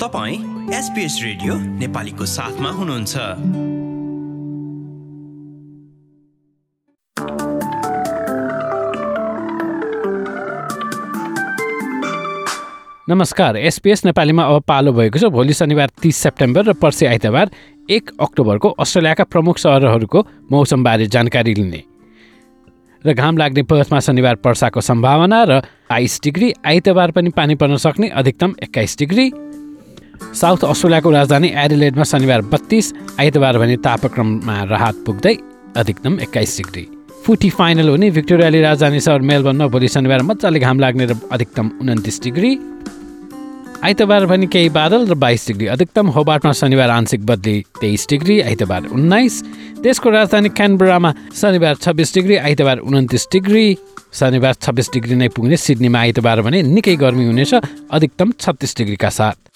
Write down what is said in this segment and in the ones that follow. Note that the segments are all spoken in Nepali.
तपाईँ एसपिएस रेडियो नेपालीको साथमा हुनुहुन्छ। नमस्कार एसपिएस नेपालीमा अब पालो भएको छ। भोलि शनिबार तिस सेप्टेम्बर र पर्सि आइतबार एक अक्टोबरको अस्ट्रेलियाका प्रमुख सहरहरूको मौसमबारे जानकारी लिने र घाम लाग्ने पर्थमा शनिबार वर्षाको सम्भावना र बाइस डिग्री आइतबार पनि पानी पर्न सक्ने अधिकतम एक्काइस डिग्री साउथ अस्ट्रेलियाको राजधानी एडिलेडमा शनिबार बत्तिस आइतबार भने तापक्रममा राहत पुग्दै अधिकतम एक्काइस डिग्री। फुटी फाइनल हुने भिक्टोरियाली राजधानी सहर मेलबर्नमा भोलि शनिबार मजाले घाम लाग्ने र अधिकतम उन्तिस डिग्री। आइतबार पनि केही बादल र बाइस डिग्री अधिकतम। होबाटमा शनिबार आंशिक बदली तेइस डिग्री आइतबार उन्नाइस। देशको राजधानी क्यानबरामा शनिबार छब्बिस डिग्री आइतबार उन्तिस डिग्री। शनिबार छब्बिस डिग्री नै पुग्ने सिडनीमा आइतबार भने निकै गर्मी हुनेछ अधिकतम छत्तिस डिग्रीका साथ।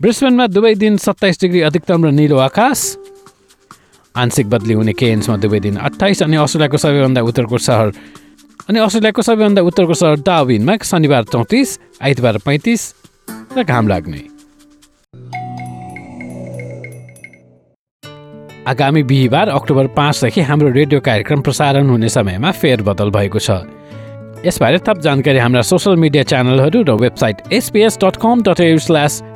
ब्रिस्बेनमा दुवै दिन सत्ताइस डिग्री अधिकतम र निलो आकाश। आंशिक बदली हुने केएन्समा दुवै दिन अठाइस अनि अस्ट्रेलियाको सबैभन्दा उत्तरको सहर। अनि अस्ट्रेलियाको सबैभन्दा उत्तरको सहर डाविनमा शनिबार चौतिस आइतबार पैँतिस र घाम लाग्ने। आगामी बिहिबार अक्टोबर पाँचदेखि हाम्रो रेडियो कार्यक्रम प्रसारण हुने समयमा फेरबदल भएको छ। यसबारे थप जानकारी हाम्रा सोसियल मिडिया च्यानलहरू र website SBS dot com dot slash